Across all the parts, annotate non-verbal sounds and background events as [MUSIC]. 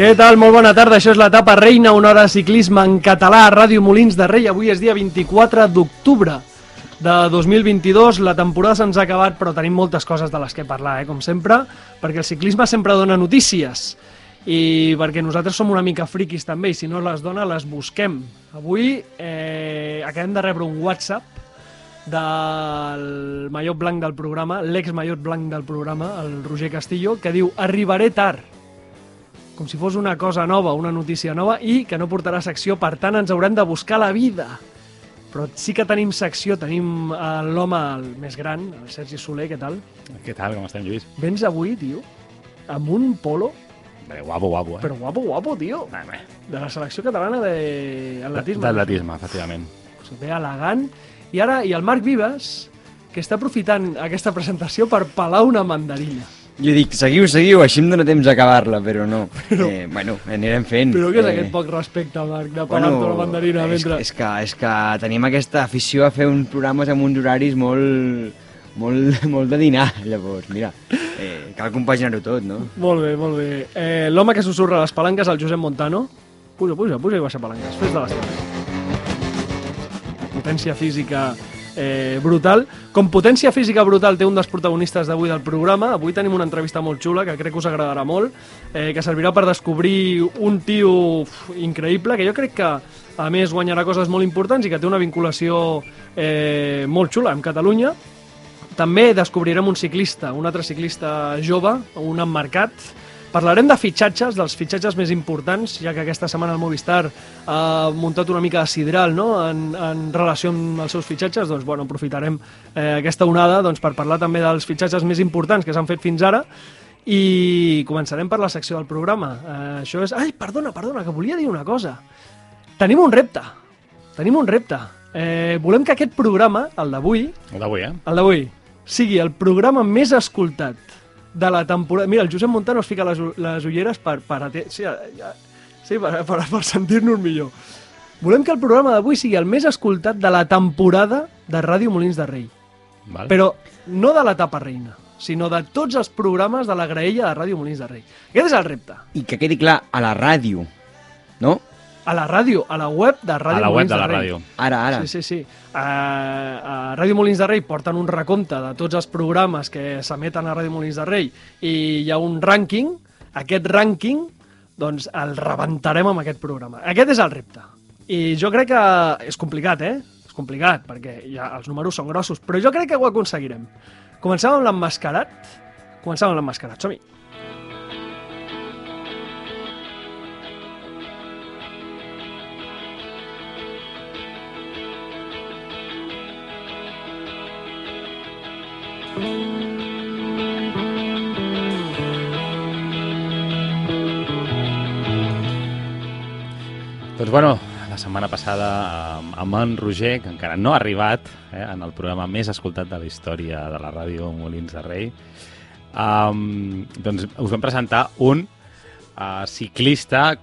Què tal? Molt bona tarda, això és l'etapa Reina, una hora de ciclisme en català a Ràdio Molins de Rei. Avui és dia 24 d'octubre de 2022, la temporada se'ns ha acabat, però tenim moltes coses de les que parlar, eh, com sempre, perquè el ciclisme sempre dona notícies i perquè nosaltres som una mica friquis també, i si no les dona les busquem. Avui eh, acabem de rebre un WhatsApp del mallot blanc del programa, l'ex mallot blanc del programa, el Roger Castillo, que diu arribaré tard, com si fos una cosa nova, una notícia nova, i que no portarà secció, per tant ens haurem de buscar la vida. Però sí que tenim secció, tenim eh, l'home més gran, el Sergi Soler, què tal? Què tal, com estem, Lluís? Vens avui, tio, amb un polo, Bé, guapo, guapo, eh? però guapo, guapo, tio, Bé, bé. de la selecció catalana d'atletisme. D'atletisme, efectivament. Ve elegant. I ara, i el Marc Vives, que està aprofitant aquesta presentació per pelar una mandarina. Jo dic, seguiu, seguiu, així em dóna temps d'acabar-la, però no. Eh, bueno, anirem fent. Però què és eh, aquest poc respecte, Marc, de pelar-te la mandarina és, mentre... és, que, és que tenim aquesta afició a fer uns programes amb uns horaris molt, molt, molt de dinar, llavors, mira, eh, cal compaginar-ho tot, no? Molt bé, molt bé. Eh, L'home que susurra les palanques, el Josep Montano. Puja, puja, puja i baixa palanques. Fes de les teves. Potència física eh, brutal. Com potència física brutal té un dels protagonistes d'avui del programa. Avui tenim una entrevista molt xula que crec que us agradarà molt, eh, que servirà per descobrir un tio uf, increïble, que jo crec que a més guanyarà coses molt importants i que té una vinculació eh, molt xula amb Catalunya. També descobrirem un ciclista, un altre ciclista jove, un emmarcat. Parlarem de fitxatges, dels fitxatges més importants, ja que aquesta setmana el Movistar ha muntat una mica de sidral no? en, en relació amb els seus fitxatges. Doncs, bueno, aprofitarem eh, aquesta onada doncs, per parlar també dels fitxatges més importants que s'han fet fins ara i començarem per la secció del programa. Eh, això és... Ai, perdona, perdona, que volia dir una cosa. Tenim un repte. Tenim un repte. Eh, volem que aquest programa, el d'avui, El d'avui, eh? el d'avui, sigui el programa més escoltat de la temporada... Mira, el Josep Montano es fica les, les ulleres per, per, sí, ja, sí, per, per, per sentir-nos millor. Volem que el programa d'avui sigui el més escoltat de la temporada de Ràdio Molins de Rei. Val? Però no de l'etapa reina, sinó de tots els programes de la graella de Ràdio Molins de Rei. Aquest és el repte. I que quedi clar, a la ràdio, no? A la ràdio, a la web de Ràdio a la web Molins de la Rei. ràdio. Ara, ara. Sí, sí, sí. A, a Ràdio Molins de Rei porten un recompte de tots els programes que s'emeten a Ràdio Molins de Rei i hi ha un rànquing. Aquest rànquing, doncs, el rebentarem amb aquest programa. Aquest és el repte. I jo crec que és complicat, eh? És complicat, perquè ja els números són grossos, però jo crec que ho aconseguirem. Comencem amb l'emmascarat. Comencem amb l'emmascarat, som-hi. Setmana passada amb, amb en Roger, que encara no ha arribat eh, en el programa més escoltat de la història de la ràdio Molins de Rei, um, doncs us vam presentar un uh, ciclista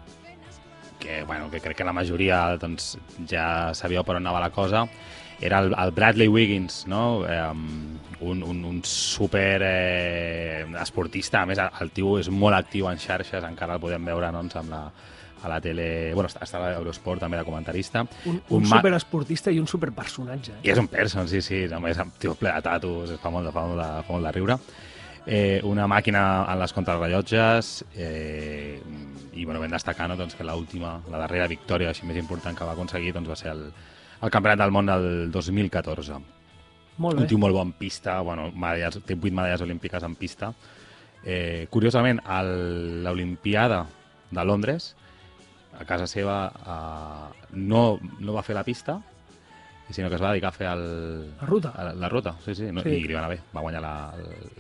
que, bueno, que crec que la majoria doncs, ja sabíeu per on anava la cosa, era el, el Bradley Wiggins, no? Um, un, un, un super eh, esportista, a més el tio és molt actiu en xarxes, encara el podem veure doncs, amb la, a la tele... Bueno, està, està a l'Eurosport també de comentarista. Un, un, Un superesportista i un superpersonatge. Eh? I és un person, sí, sí, només amb tio ple de tatus, fa molt de, fa molt de, fa molt de riure. Eh, una màquina en les contrarrellotges eh, i bueno, ben destacar no, doncs, que l'última, la darrera victòria així més important que va aconseguir doncs, va ser el, el Campionat del Món del 2014. Molt Un bé. tio molt bo en pista, bueno, medalles, té 8 medalles olímpiques en pista. Eh, curiosament, a l'Olimpiada de Londres, a casa seva, eh, no, no va fer la pista, sinó que es va dedicar a fer el, La ruta. a la, la ruta, sí, sí, no, Sí. i li va anar bé, va guanyar la,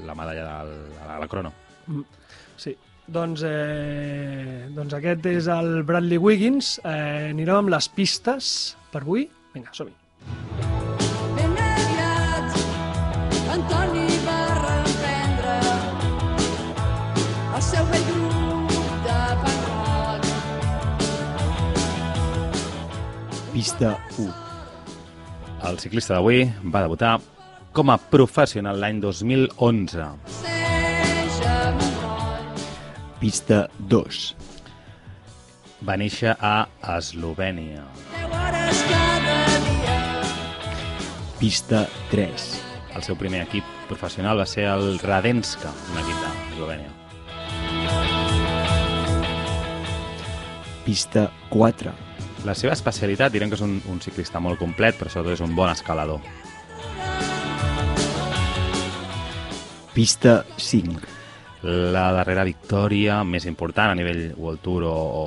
la medalla del, a la, la crono. Mm, Sí, doncs, eh, doncs aquest és el Bradley Wiggins. Eh, anirem amb les pistes per avui. Vinga, som-hi. Pista 1. El ciclista d'avui va debutar com a professional l'any 2011. Passeja Montroi. Pista 2. Va néixer a Eslovènia. Pista 3. El seu primer equip professional va ser el Radenska, un equip d'Eslovènia. Pista 4. La seva especialitat direm que és un, un ciclista molt complet, però sobretot és un bon escalador. Pista 5. La darrera victòria més important a nivell World Tour o, o,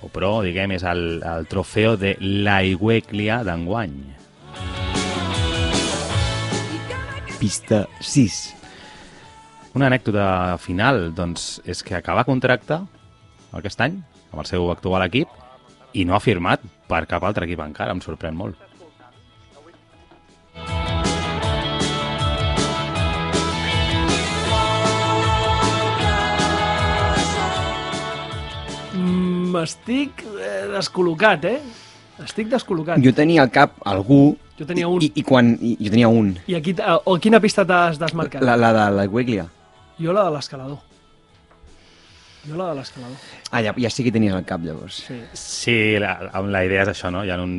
o Pro, diguem, és el, el trofeu de l'Aigüeclia d'enguany. Pista 6. Una anècdota final, doncs, és que acaba contracte aquest any amb el seu actual equip i no ha firmat per cap altre equip encara, em sorprèn molt. Mm, estic eh, descol·locat, eh? Estic descol·locat. Jo tenia al cap algú... Jo tenia un. I, i quan... I, jo tenia un. I aquí, eh, o quina pista t'has desmarcat? La, la de la Weglia. Jo la de l'escalador. Jo la de l'escalador. Ah, ja, ja sí que tenies al cap, llavors. Sí. Sí, la, la idea és això, no? Hi ha un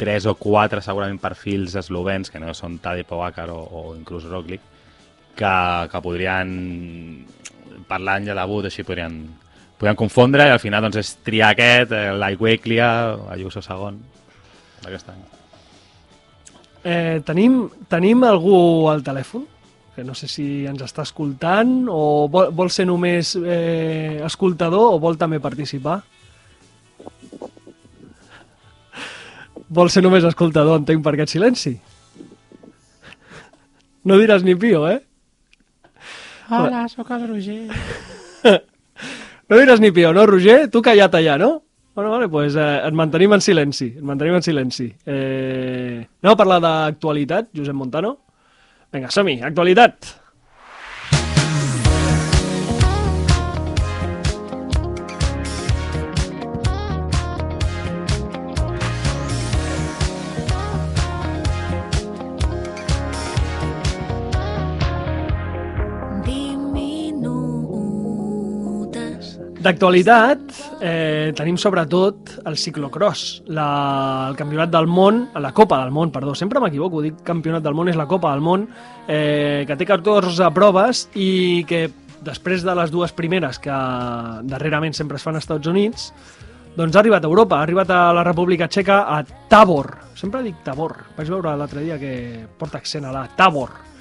3 o 4 segurament perfils eslovens, que no són Tadej Pogacar o, o inclús Roglic, que, que podrien, per l'any de debut, així podrien, podrien confondre i al final doncs, és triar aquest, eh, l'Aigüeclia, Ayuso segon, d'aquest any. Eh, tenim, tenim algú al telèfon? Que no sé si ens està escoltant o vol, vol ser només eh, escoltador o vol també participar? Vol ser només escoltador, entenc, per aquest silenci? No diràs ni pio, eh? Hola, sóc el Roger. [LAUGHS] No diràs ni pio, no, Roger? Tu callat allà, no? Bueno, vale, pues, eh, et mantenim en silenci. Et mantenim en silenci. Eh, anem a parlar d'actualitat, Josep Montano? Vinga, som-hi, actualitat! D'actualitat, eh, tenim sobretot el ciclocross, la, el campionat del món, la Copa del món, perdó, sempre m'equivoco, dic campionat del món, és la Copa del món, eh, que té 14 proves i que després de les dues primeres, que darrerament sempre es fan als Estats Units, doncs ha arribat a Europa, ha arribat a la República Txeca, a Tabor. Sempre dic Tabor, vaig veure l'altre dia que porta accent a la Tabor.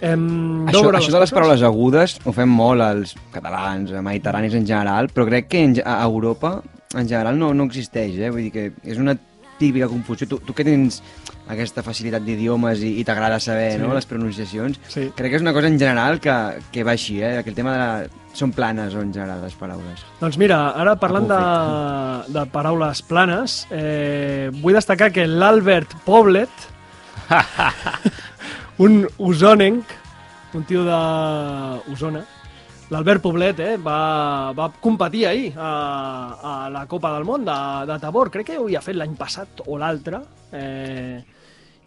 Em, Això, això de les paraules agudes ho fem molt els catalans, eh, mediterranis en general, però crec que en, a Europa en general no, no existeix, eh? Vull dir que és una típica confusió. Tu, tu que tens aquesta facilitat d'idiomes i, i t'agrada saber Sí. no, les pronunciacions, Sí. crec que és una cosa en general que, que va així, eh? que el tema de la... són planes o en general les paraules. Doncs mira, ara parlant de, de paraules planes, eh, vull destacar que l'Albert Poblet, [LAUGHS] un usonenc, un tio d'Osona, l'Albert Poblet eh, va, va competir ahir a, a la Copa del Món de, de Tabor. Crec que ho havia fet l'any passat o l'altre. Eh,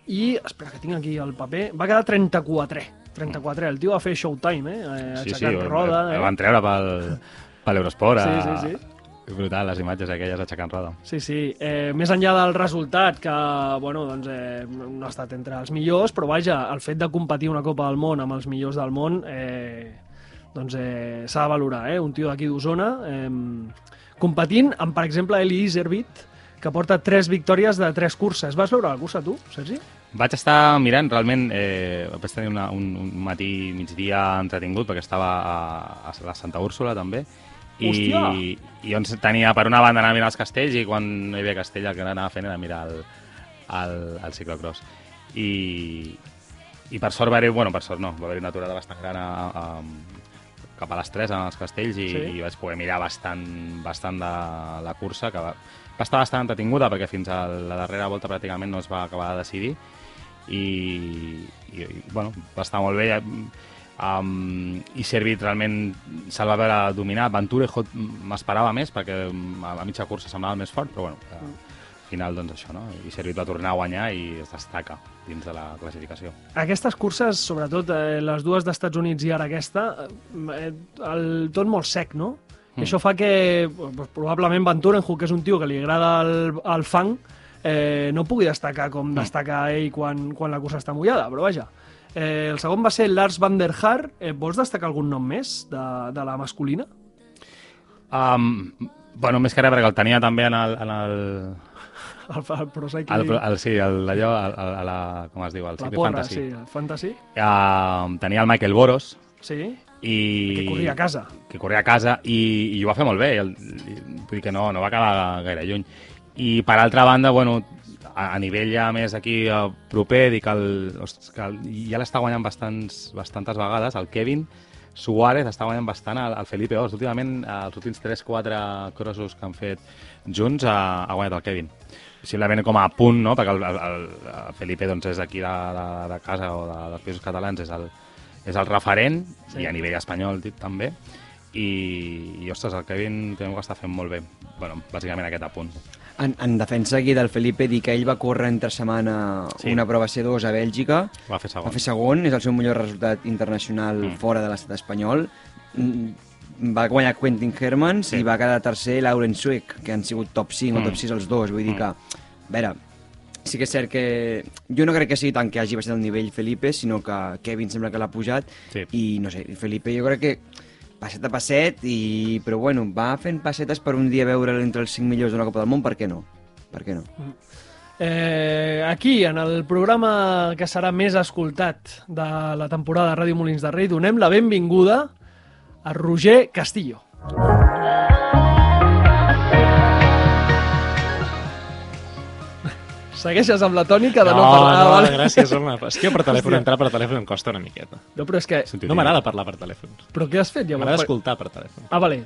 I, espera, que tinc aquí el paper, va quedar 34 34 el tio va fer showtime, eh? eh Sí, sí, aixecant el, roda. el Eh? van treure pel, per l'Eurosport. Sí, a- sí, sí. Brutal, les imatges aquelles aixecant roda. Sí, sí. Eh, més enllà del resultat, que bueno, doncs, eh, no ha estat entre els millors, però vaja, el fet de competir una Copa del Món amb els millors del món eh, doncs eh, s'ha de valorar. Eh? Un tio d'aquí d'Osona eh, competint amb, per exemple, Eli Iservit, que porta tres victòries de tres curses. Vas veure la cursa, tu, Sergi? Vaig estar mirant, realment, eh, vaig tenir una, un, un matí, migdia entretingut, perquè estava a, a la Santa Úrsula, també, i, Hòstia! i doncs tenia per una banda anar a mirar els castells i quan no hi havia castell el que anava fent era mirar el, el, el ciclocross. I, i per sort va haver, bueno, per sort no, va haver una aturada bastant gran a, a, cap a les 3 en els castells i, Sí. i vaig poder mirar bastant, bastant de la cursa, que va, va estar bastant entretinguda perquè fins a la darrera volta pràcticament no es va acabar de decidir i, i, i bueno, va estar molt bé um, i Servit realment se'l va veure dominar Venturejo m'esperava més perquè mm, a la mitja cursa semblava el més fort però bueno, eh, al final doncs això no? i Servit va tornar a guanyar i es destaca dins de la classificació Aquestes curses, sobretot eh, les dues d'Estats Units i ara aquesta, eh, el tot molt sec, no? I això fa que pues, probablement Van Turenhoek, que és un tio que li agrada el, el fang, eh, no pugui destacar com destaca ell quan, quan la cursa està mullada, però vaja. Eh, el segon va ser Lars van der Haar. Eh, vols destacar algun nom més de, de la masculina? Um, bueno, més que res, perquè el tenia també en el... En el... [LAUGHS] El, el Pro Cycling, El, el, sí, el, allò, el, el, a la, com es diu, el porra, Fantasy. sí, el Fantasy, Uh, tenia el Michael Boros sí, i... que corria a casa. que corria a casa i, i ho va fer molt bé, el, i, vull dir que no, no va acabar gaire lluny. I per altra banda, bueno, a, a nivell ja més aquí eh, proper, dic el, que el, ja l'està guanyant bastants, bastantes vegades, el Kevin Suárez està guanyant bastant el, el Felipe Ors. Últimament, els últims 3-4 crossos que han fet junts, ha, ha guanyat el Kevin. Possiblement com a punt, no? perquè el, el, el, el Felipe doncs, és d'aquí de, de, de casa o de, dels països catalans, és el, és el referent, Sí. sí. i a nivell espanyol dit, també, i, i ostres, el Kevin també ho està fent molt bé. bueno, bàsicament aquest apunt. En, en defensa aquí del Felipe, dir que ell va córrer entre setmana Sí. una prova C2 a Bèlgica, Va fer segon. va fer segon, és el seu millor resultat internacional Mm. fora de l'estat espanyol. Mm, Va guanyar Quentin Hermans Sí. sí. i va quedar tercer Lauren Swick, que han sigut top 5 Mm. o top 6 els dos. Vull dir Mm. que, a veure, sí que és cert que jo no crec que sigui tant que hagi baixat el nivell Felipe, sinó que Kevin sembla que l'ha pujat Sí. i no sé, Felipe jo crec que passet a passet, i... però bueno, va fent passetes per un dia veure'l entre els 5 millors de la Copa del Món, per què no? Per què no? Eh, aquí, en el programa que serà més escoltat de la temporada de Ràdio Molins de Rei, donem la benvinguda a Roger Castillo. Segueixes amb la tònica de no, no, parlar. no, vale? gràcies, home. És que per telèfon, Hòstia. entrar per telèfon em costa una miqueta. No, però és que... No m'agrada parlar per telèfon. Però què has fet llavors? M'agrada escoltar per telèfon. Ah, vale.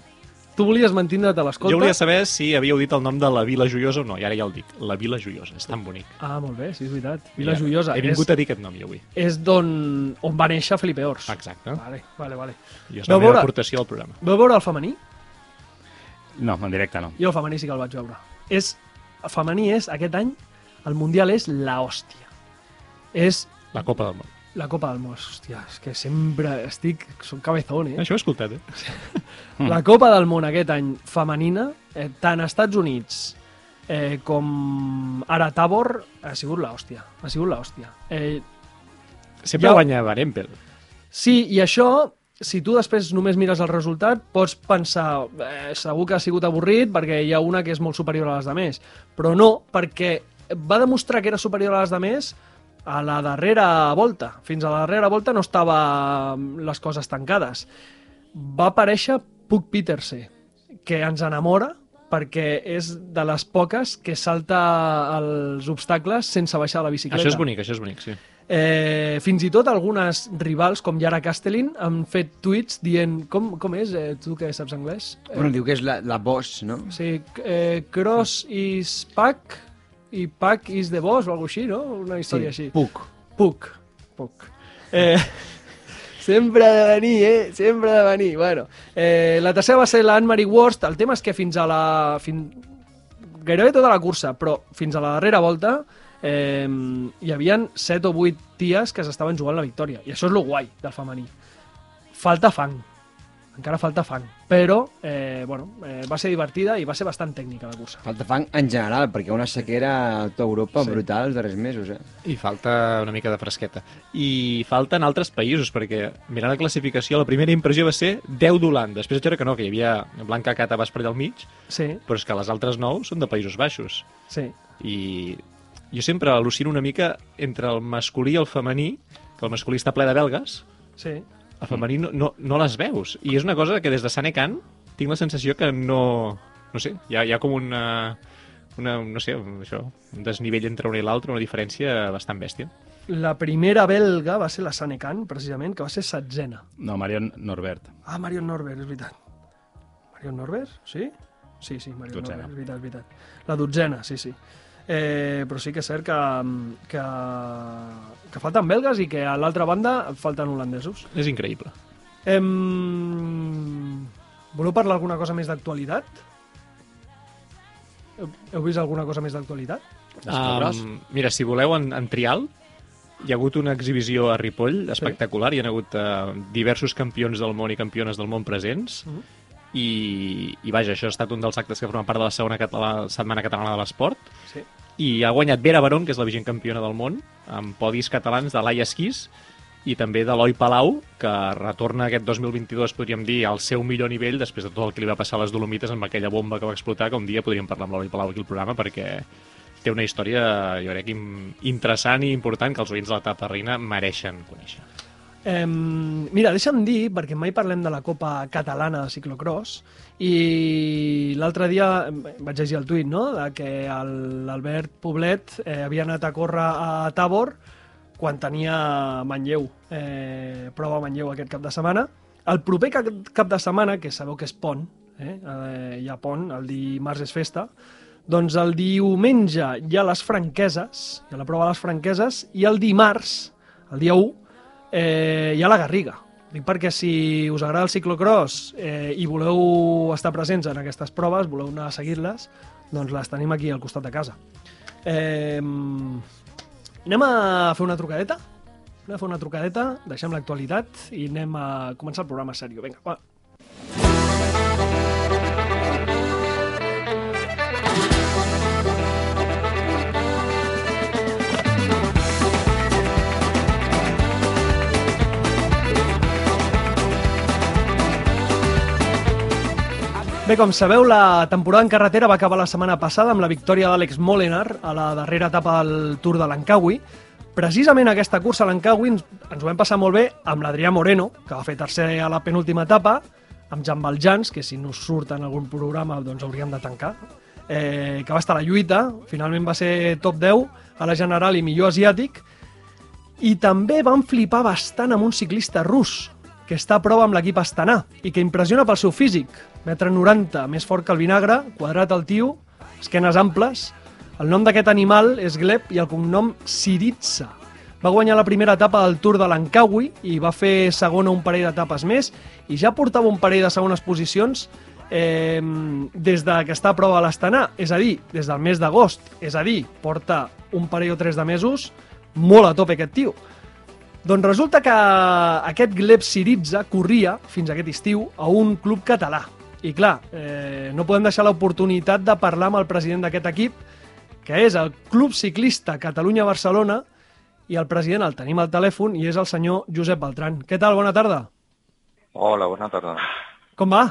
Tu volies mantindre't a l'escolta? Jo volia saber si havíeu dit el nom de la Vila Joiosa o no, i ara ja el dic. La Vila Joiosa, és tan bonic. Ah, molt bé, sí, és veritat. Vila Ja, Joiosa. He vingut és, a dir aquest nom jo avui. és d'on on va néixer Felipe Ors. Exacte. Vale, vale, vale. I és la meva veure- aportació al programa. Vau veure el femení? No, en directe no. Jo el femení sí que el vaig veure. És, el femení és, aquest any, el Mundial és la hòstia. És La Copa del Món. la Copa del Món. Hòstia, és que sempre estic... Soc cabezón, eh? Això ho he escoltat, eh? La Copa del Món aquest any femenina, eh, tant als Estats Units eh, com ara a Tabor, ha sigut la hòstia. Ha sigut la hòstia. Eh, Sempre Ja- guanya Barempel. Sí, i això, si tu després només mires el resultat, pots pensar, eh, segur que ha sigut avorrit perquè hi ha una que és molt superior a les demés. Però no, perquè va demostrar que era superior a les demés a la darrera volta. Fins a la darrera volta no estava les coses tancades. Va aparèixer Puck Peterse, que ens enamora perquè és de les poques que salta els obstacles sense baixar de la bicicleta. Això és bonic, això és bonic, sí. Eh, fins i tot algunes rivals, com Yara Castellin, han fet tuits dient... Com, com és, eh, tu que saps anglès? Eh, Bueno, diu que és la, la boss, no? sí, eh, cross is pack i pack is the boss o alguna així, no? Una història així. Puc. Puc. Puc. Eh, sempre ha de venir, eh? Sempre ha de venir. Bueno, eh, la tercera va ser la Anne-Marie Worst. El tema és que fins a la... Fin... Gairebé tota la cursa, però fins a la darrera volta eh, hi havien 7 o 8 ties que s'estaven jugant la victòria. I això és lo guai del femení. Falta fang. Encara falta fang. Però, eh, bueno, eh, va ser divertida i va ser bastant tècnica la cursa. Falta fang en general, perquè una sequera a tota Europa Sí. brutal els darrers mesos, eh? I falta una mica de fresqueta. I falten altres països, perquè mirant la classificació, la primera impressió va ser 10 d'Holanda. Després veure que no, que hi havia Blanca Cata vas per allà al mig, Sí, però és que les altres 9 són de Països Baixos. sí. I jo sempre al·lucino una mica entre el masculí i el femení, que el masculí està ple de belgues, Sí. El femení no, no, no les veus. I és una cosa que des de Sanecan tinc la sensació que no... No sé, hi ha, hi ha com una, una, no sé, això, un desnivell entre una i l'altra, una diferència bastant bèstia. La primera belga va ser la Sanecan, precisament, que va ser setzena. No, Marion Norbert. Ah, Marion Norbert, és veritat. Marion Norbert? Sí? Sí, sí, Marion Dotzena. Norbert, és veritat, és veritat. La dotzena, sí, sí. Eh, però sí que és cert que, que, que falten belgues i que a l'altra banda falten holandesos. És increïble. Em... Voleu parlar alguna cosa més d'actualitat? Heu, vist alguna cosa més d'actualitat? Um, mira, si voleu, en, en Trial hi ha hagut una exhibició a Ripoll espectacular. Hi ha hagut uh, diversos campions del món i campiones del món presents. Mhm. i, i vaja, això ha estat un dels actes que forma part de la segona català, Setmana Catalana de l'Esport, Sí. I ha guanyat Vera Barón, que és la vigent campiona del món, amb podis catalans de Laia Esquís i també de l'Oi Palau, que retorna aquest 2022, podríem dir, al seu millor nivell després de tot el que li va passar a les Dolomites amb aquella bomba que va explotar, que un dia podríem parlar amb l'Oi Palau aquí al programa, perquè té una història, jo crec, interessant i important que els oients de la Taparrina mereixen conèixer. Eh, mira, deixa'm dir, perquè mai parlem de la Copa Catalana de Ciclocross, i l'altre dia vaig llegir el tuit, no?, de que l'Albert Poblet eh, havia anat a córrer a Tabor quan tenia Manlleu, eh, prova Manlleu aquest cap de setmana. El proper cap de setmana, que sabeu que és pont, eh, eh, hi ha pont, el dimarts és festa, doncs el diumenge hi ha les franqueses, hi ha la prova de les franqueses, i el dimarts, el dia 1, eh, hi ha la Garriga. Dic perquè si us agrada el ciclocross eh, i voleu estar presents en aquestes proves, voleu anar a seguir-les, doncs les tenim aquí al costat de casa. Eh, anem a fer una trucadeta? Anem a fer una trucadeta, deixem l'actualitat i anem a començar el programa sèrio. Vinga, va. Bé, com sabeu, la temporada en carretera va acabar la setmana passada amb la victòria d'Àlex Molenar a la darrera etapa del Tour de l'Ancaui. Precisament aquesta cursa a l'Ancaui ens, ens ho vam passar molt bé amb l'Adrià Moreno, que va fer tercer a la penúltima etapa, amb Jan Valjans, que si no surt en algun programa doncs hauríem de tancar, eh, que va estar a la lluita, finalment va ser top 10 a la general i millor asiàtic, i també van flipar bastant amb un ciclista rus, que està a prova amb l'equip Astana i que impressiona pel seu físic. Metre 90, més fort que el vinagre, quadrat al tio, esquenes amples. El nom d'aquest animal és Gleb i el cognom Siritsa. Va guanyar la primera etapa del Tour de l'Ancaui i va fer segona un parell d'etapes més i ja portava un parell de segones posicions eh, des de que està a prova a l'Astana, és a dir, des del mes d'agost. És a dir, porta un parell o tres de mesos molt a tope aquest tio. Doncs resulta que aquest Gleb Siritza corria, fins aquest estiu, a un club català. I clar, eh, no podem deixar l'oportunitat de parlar amb el president d'aquest equip, que és el Club Ciclista Catalunya-Barcelona, i el president el tenim al telèfon i és el senyor Josep Beltran. Què tal? Bona tarda. Hola, bona tarda. Com va?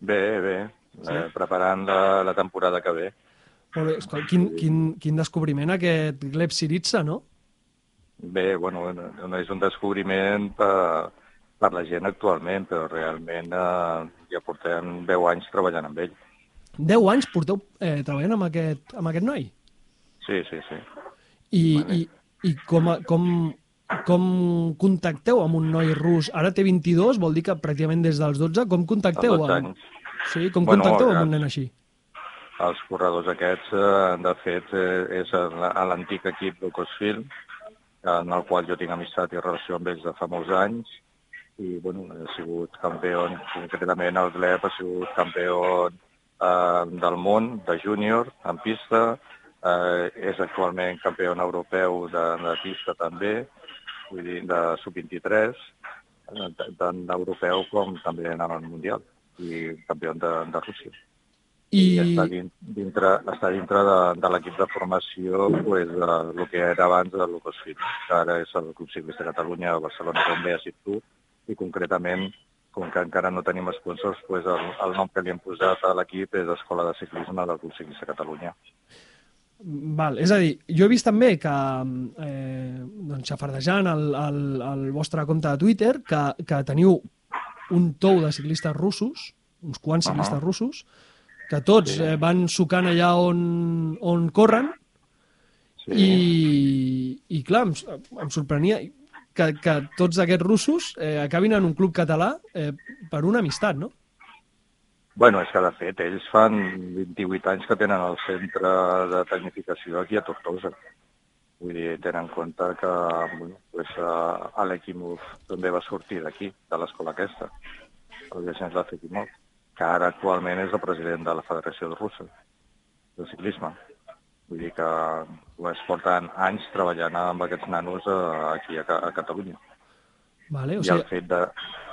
Bé, bé. Sí? Eh, preparant la, la temporada que ve. Molt bé. Escolta, quin, quin, quin descobriment aquest Gleb Siritza, no? Bé, bueno, no és un descobriment per, per la gent actualment, però realment eh, ja portem 10 anys treballant amb ell. 10 anys porteu eh, treballant amb aquest, amb aquest noi? Sí, sí, sí. I, i, i com, com, com contacteu amb un noi rus? Ara té 22, vol dir que pràcticament des dels 12. Com contacteu? 12 amb... anys. Sí, com Bueno, contacteu amb un nen així? Els corredors aquests, eh, de fet, eh, és a l'antic equip Lucasfilm, en el qual jo tinc amistat i relació amb ells de fa molts anys, i bueno, he sigut campió, concretament el Gleb ha sigut campió eh, del món de júnior en pista, eh, és actualment campió europeu de, de pista també, vull dir, de sub-23, eh, tant europeu com també en el Mundial, i campió de, de Rússia. I, i està din- dintre, està dintre de, de l'equip de formació pues, de, el que era abans de Lucasfilm, que ara és el Club Ciclista de Catalunya Barcelona, has dit tu, i concretament, com que encara no tenim sponsors, pues, el, el nom que li hem posat a l'equip és Escola de Ciclisme del Club Ciclista Catalunya. val, és a dir, jo he vist també que, eh, doncs, xafardejant el, el, el vostre compte de Twitter, que, que teniu un tou de ciclistes russos, uns quants ciclistes russos, que tots Sí. eh, van sucant allà on, on corren, Sí. I, i clar, em, em sorprenia que, que tots aquests russos eh, acabin en un club català eh, per una amistat, no? Bueno, és que de fet ells fan 28 anys que tenen el centre de tecnificació aquí a Tortosa. Vull dir, tenen en compte que bueno, pues, uh, l'Equimuf també va sortir d'aquí, de l'escola aquesta, el Vicenç Lafetimov, que ara actualment és el president de la Federació Russa de Ciclisme. Vull dir que es porten anys treballant amb aquests nanos uh, aquí a, a Catalunya. Vale, o I el sigui, fet de,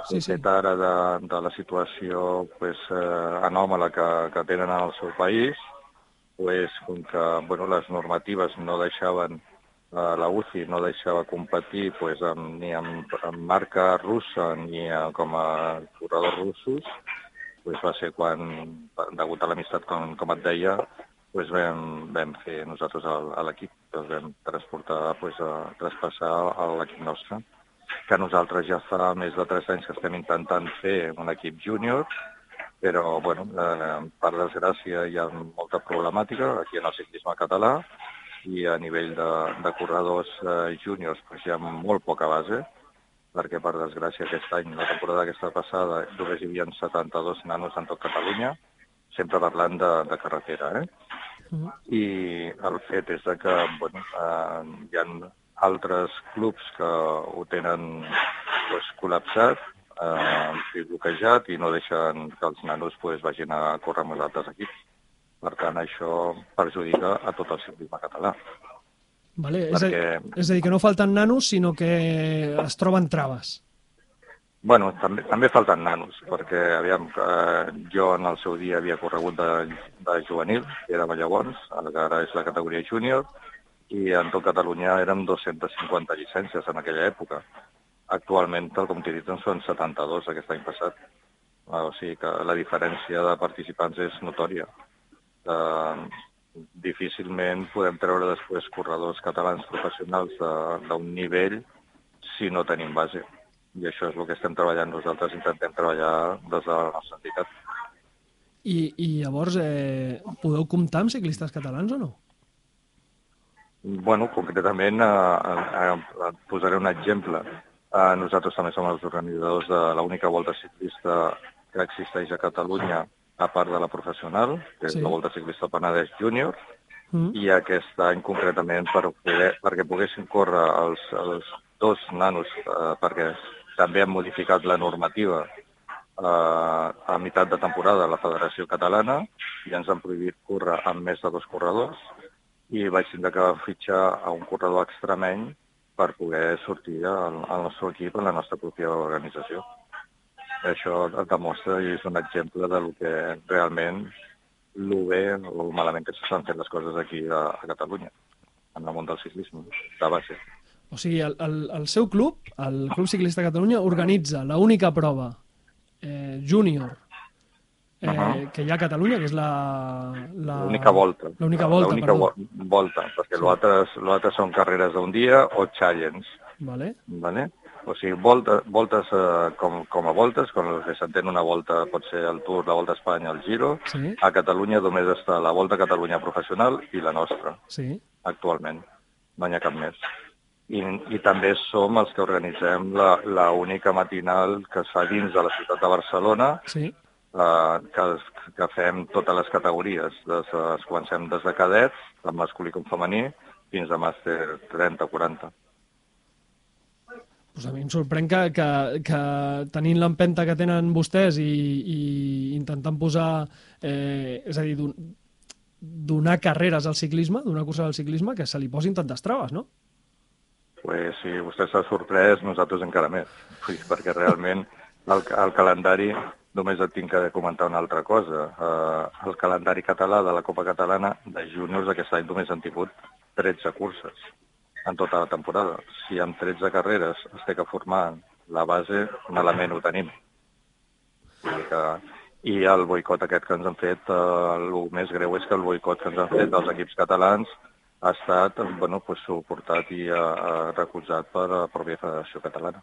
Sí, el sí. fet ara de, de la situació pues, eh, anòmala que, que tenen en el seu país, pues, com que bueno, les normatives no deixaven, eh, la UCI no deixava competir pues, amb, ni amb, amb marca russa ni eh, com a corredors russos, pues, va ser quan, degut a l'amistat, com, com et deia, pues, vam, vam fer nosaltres a, l'equip, els vam transportar, pues, a traspassar a l'equip nostre que nosaltres ja fa més de 3 anys que estem intentant fer un equip júnior, però, bueno, eh, per desgràcia hi ha molta problemàtica aquí en el ciclisme català i a nivell de, de corredors eh, júniors pues, hi ha molt poca base, perquè per desgràcia aquest any, la temporada aquesta passada, només hi havia 72 nanos en tot Catalunya, sempre parlant de, de carretera, eh? Mhm. I el fet és de que bueno, eh, hi ha altres clubs que ho tenen pues, col·lapsat, eh, sí, bloquejat i no deixen que els nanos pues, vagin a córrer amb els altres equips. Per tant, això perjudica a tot el ciclisme català. Vale, és, a, Perquè- és a dir, que no falten nanos, sinó que es troben traves. Bueno, també, també falten nanos, perquè aviam, eh, jo en el seu dia havia corregut de, de era llavors, ara és la categoria júnior, i en tot Catalunya érem 250 llicències en aquella època. Actualment, tal com t'he dit, en són 72 aquest any passat. Ah, O sigui que la diferència de participants és notòria. Eh, difícilment podem treure després corredors catalans professionals d'un nivell si no tenim base. I això és el que estem treballant nosaltres, intentem treballar des de la nostra entitat. I, i llavors, eh, podeu comptar amb ciclistes catalans o no? Bueno, concretament, eh, eh, eh, et posaré un exemple. Eh, nosaltres també som els organitzadors de l'única volta ciclista que existeix a Catalunya, a part de la professional, que és Sí. la Volta Ciclista Penedès Júnior, Mm? i aquest any concretament per poder, perquè poguessin córrer els, els dos nanos, eh, perquè també han modificat la normativa eh, a meitat de temporada a la Federació Catalana i ens han prohibit córrer amb més de dos corredors i vaig tindre que fitxar a un corredor extremeny per poder sortir al, al nostre equip en la nostra pròpia organització. Això demostra i és un exemple del que realment el bé o malament que s'estan fent les coses aquí a, a Catalunya, en el món del ciclisme, de base. O sigui, el, el, el seu club, el Club Ciclista de Catalunya, organitza l'única prova eh, júnior eh, Ahà. que hi ha a Catalunya, que és la... la... L'única volta. L'única volta, L'única perdó. vo- volta, perquè l'altre l'altre són carreres d'un dia o challenge. Vale? Vale? O sigui, volta, voltes eh, com, com a voltes, com el que s'entén una volta pot ser el Tour, la Volta a Espanya, el Giro. Sí, A Catalunya només està la Volta a Catalunya professional i la nostra, sí. actualment. No n'hi ha cap més. I, I també som els que organitzem la, la única matinal que es fa dins de la ciutat de Barcelona, Sí, eh, que, que fem totes les categories. Des, es comencem des de cadets, tant masculí com femení, fins a màster 30-40. pues a mi em sorprèn que, que, que tenint l'empenta que tenen vostès i, i intentant posar, eh, és a dir, don, donar carreres al ciclisme, donar curses al ciclisme, que se li posin tantes traves, no? Pues, si vostè s'ha sorprès, nosaltres encara més, perquè realment el, el calendari, només et tinc que comentar una altra cosa, uh, el calendari català de la Copa Catalana de júniors aquest any només han tingut 13 curses en tota la temporada. Si amb 13 carreres es té que formar la base, malament ho tenim. Que, I el boicot aquest que ens han fet, eh, el més greu és que el boicot que ens han fet els equips catalans ha estat bueno, pues, suportat i eh, eh, recolzat per la pròpia Federació Catalana.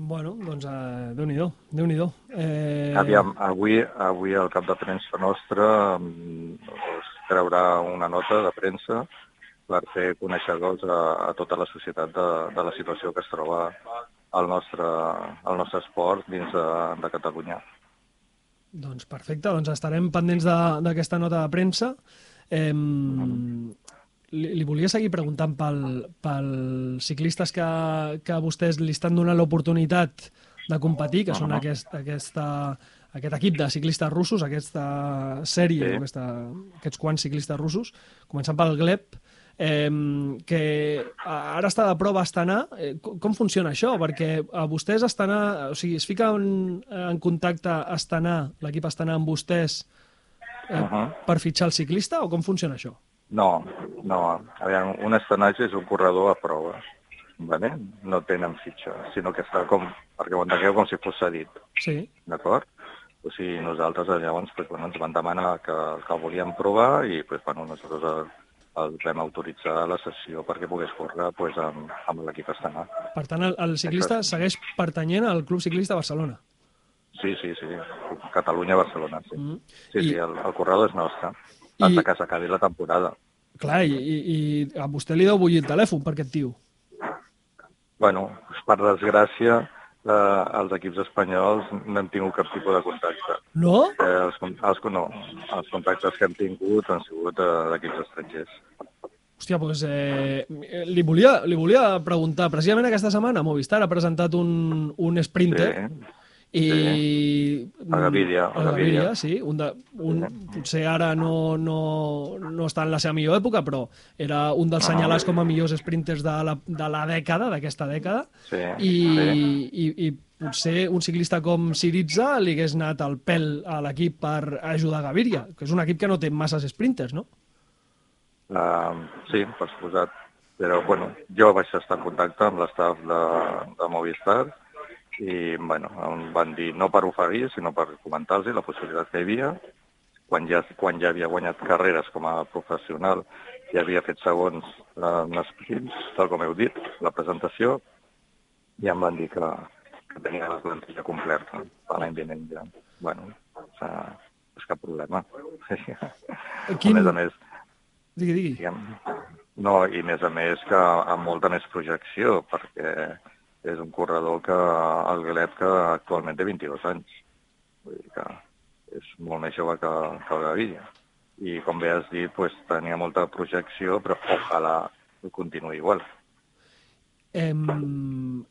Bueno, doncs eh, Déu-n'hi-do, déu nhi déu eh, Aviam, avui, avui el cap de premsa nostre mm, us treurà una nota de premsa per fer coneixedors a, a tota la societat de, de la situació que es troba el nostre, el nostre esport dins de, de Catalunya. Doncs perfecte, doncs estarem pendents de- d'aquesta nota de premsa. Eh, li, li volia seguir preguntant pel, pels ciclistes que, que vostès li estan donant l'oportunitat de competir, que són aquest, aquesta, aquest equip de ciclistes russos, aquesta sèrie, Sí. aquesta, aquests quants ciclistes russos, començant pel Gleb. eh, que ara està de prova a Astana. Eh, com, com funciona això? Perquè a vostès Astana, o sigui, es fica en, en contacte Astana, l'equip Astana amb vostès eh, Uh -huh. per fitxar el ciclista o com funciona això? No, no. Aviam, un estenatge és un corredor a prova. Vale? No tenen fitxa, sinó que està com, perquè ho entengueu com si fos cedit, Sí. d'acord? O sigui, nosaltres eh, llavors pues, bueno, ens van demanar que, que el volíem provar i pues, bueno, nosaltres el, el vam autoritzar a la sessió perquè pogués córrer pues, amb, amb l'equip Astana. Per tant, el, el ciclista segueix pertanyent al Club Ciclista Barcelona. Sí, sí, sí. Catalunya-Barcelona, sí. Mm. Sí, I- sí, el, el corredor és nostre. I- Hasta que s'acabi la temporada. Clar, i, i, i a vostè li deu bullir el telèfon per aquest tio. Bueno, per desgràcia, eh, els equips espanyols no hem tingut cap tipus de contacte. No? Eh, els, els, no, els contactes que hem tingut han sigut eh, d'equips estrangers. Hòstia, doncs eh, li, volia, li volia preguntar, precisament aquesta setmana Movistar ha presentat un, un sprinter Sí, i... A Gaviria, a Gaviria, sí. Un de, un, potser ara no, no, no està en la seva millor època, però era un dels Ah. senyalats com a millors sprinters de la, de la dècada, d'aquesta dècada, sí, i, sí. i, i potser un ciclista com Siritza li hagués anat al pèl a l'equip per ajudar Gaviria, que és un equip que no té masses sprinters, no? Uh, sí, per suposat. Però, bueno, jo vaig estar en contacte amb l'estaf de, de Movistar i, bueno, em van dir no per oferir, sinó per comentar-los la possibilitat que hi havia. Quan ja, quan ja havia guanyat carreres com a professional i havia fet segons eh, en sprints, tal com heu dit, la presentació, i em van dir que, que tenia la plantilla completa per l'any vinent ja. Bueno, és cap problema. Quin- [LAUGHS] A més a més, Digui, digui. diguem, no, i més a més que amb molta més projecció, perquè és un corredor que el Gleb que actualment té 22 anys. Vull dir que és molt més jove que, que el Gaviria. I com bé has dit, pues, tenia molta projecció, però ojalà continuï igual. Em,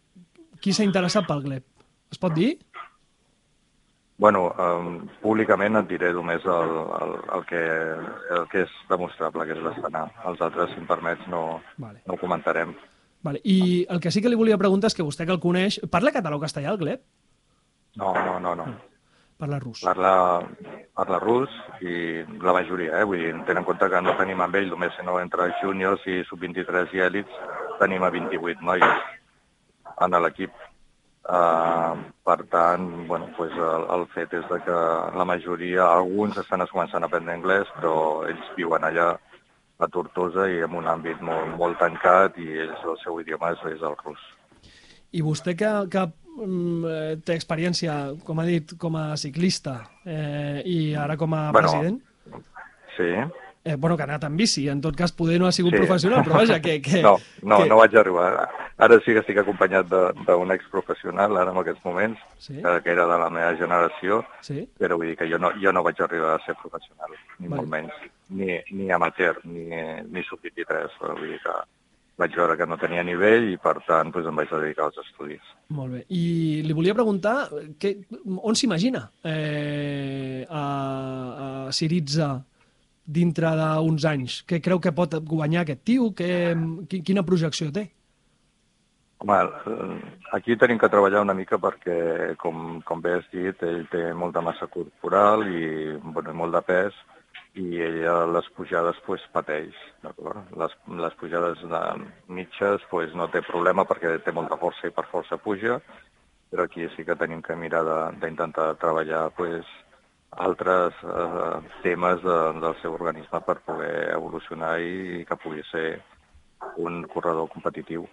qui s'ha interessat pel Gleb? Es pot dir? Bueno, um, públicament et diré només el, el, el, que, el que és demostrable, que és l'Astana. Els altres, si em permets, no, Vale. no ho comentarem. Vale. I el que sí que li volia preguntar és que vostè que el coneix... Parla català o castellà, el Gleb? No, no, no, no. Parla rus. Parla, parla rus i la majoria, eh? Vull dir, tenen en compte que no tenim amb ell només, sinó entre júniors i sub-23 i èlits tenim a 28 noies en l'equip. Uh, per tant, bueno, pues el, el fet és de que la majoria, alguns estan començant a aprendre anglès, però ells viuen allà a Tortosa i en un àmbit molt, molt tancat i ells, el seu idioma és, és el rus. I vostè que, que mm, eh, té experiència, com ha dit, com a ciclista eh, i ara com a Bueno, president, Sí? eh, bueno, que ha anat en bici, en tot cas poder no ha sigut Sí. professional, però vaja, que... que No, no, que... no vaig arribar. Ara sí que estic acompanyat de- d'un exprofessional, ara en aquests moments, Sí. que, que era de la meva generació, Sí? però vull dir que jo no, jo no vaig arribar a ser professional, ni Vale. molt menys, ni, ni amateur, ni, ni sub-23. Vull dir que vaig veure que no tenia nivell i, per tant, doncs em vaig dedicar als estudis. Molt bé. I li volia preguntar que, on s'imagina eh, a, a Siritza dintre d'uns anys? Què creu que pot guanyar aquest tio? Que, qui- quina projecció té? Home, aquí tenim que treballar una mica perquè, com, com bé has dit, ell té molta massa corporal i bueno, molt de pes i ell a les pujades pues, pateix. d'acord? Les, les pujades de mitges pues, no té problema perquè té molta força i per força puja, però aquí sí que tenim que mirar d'intentar treballar pues, altres eh, temes de, del seu organisme per poder evolucionar i que pugui ser un corredor competitiu.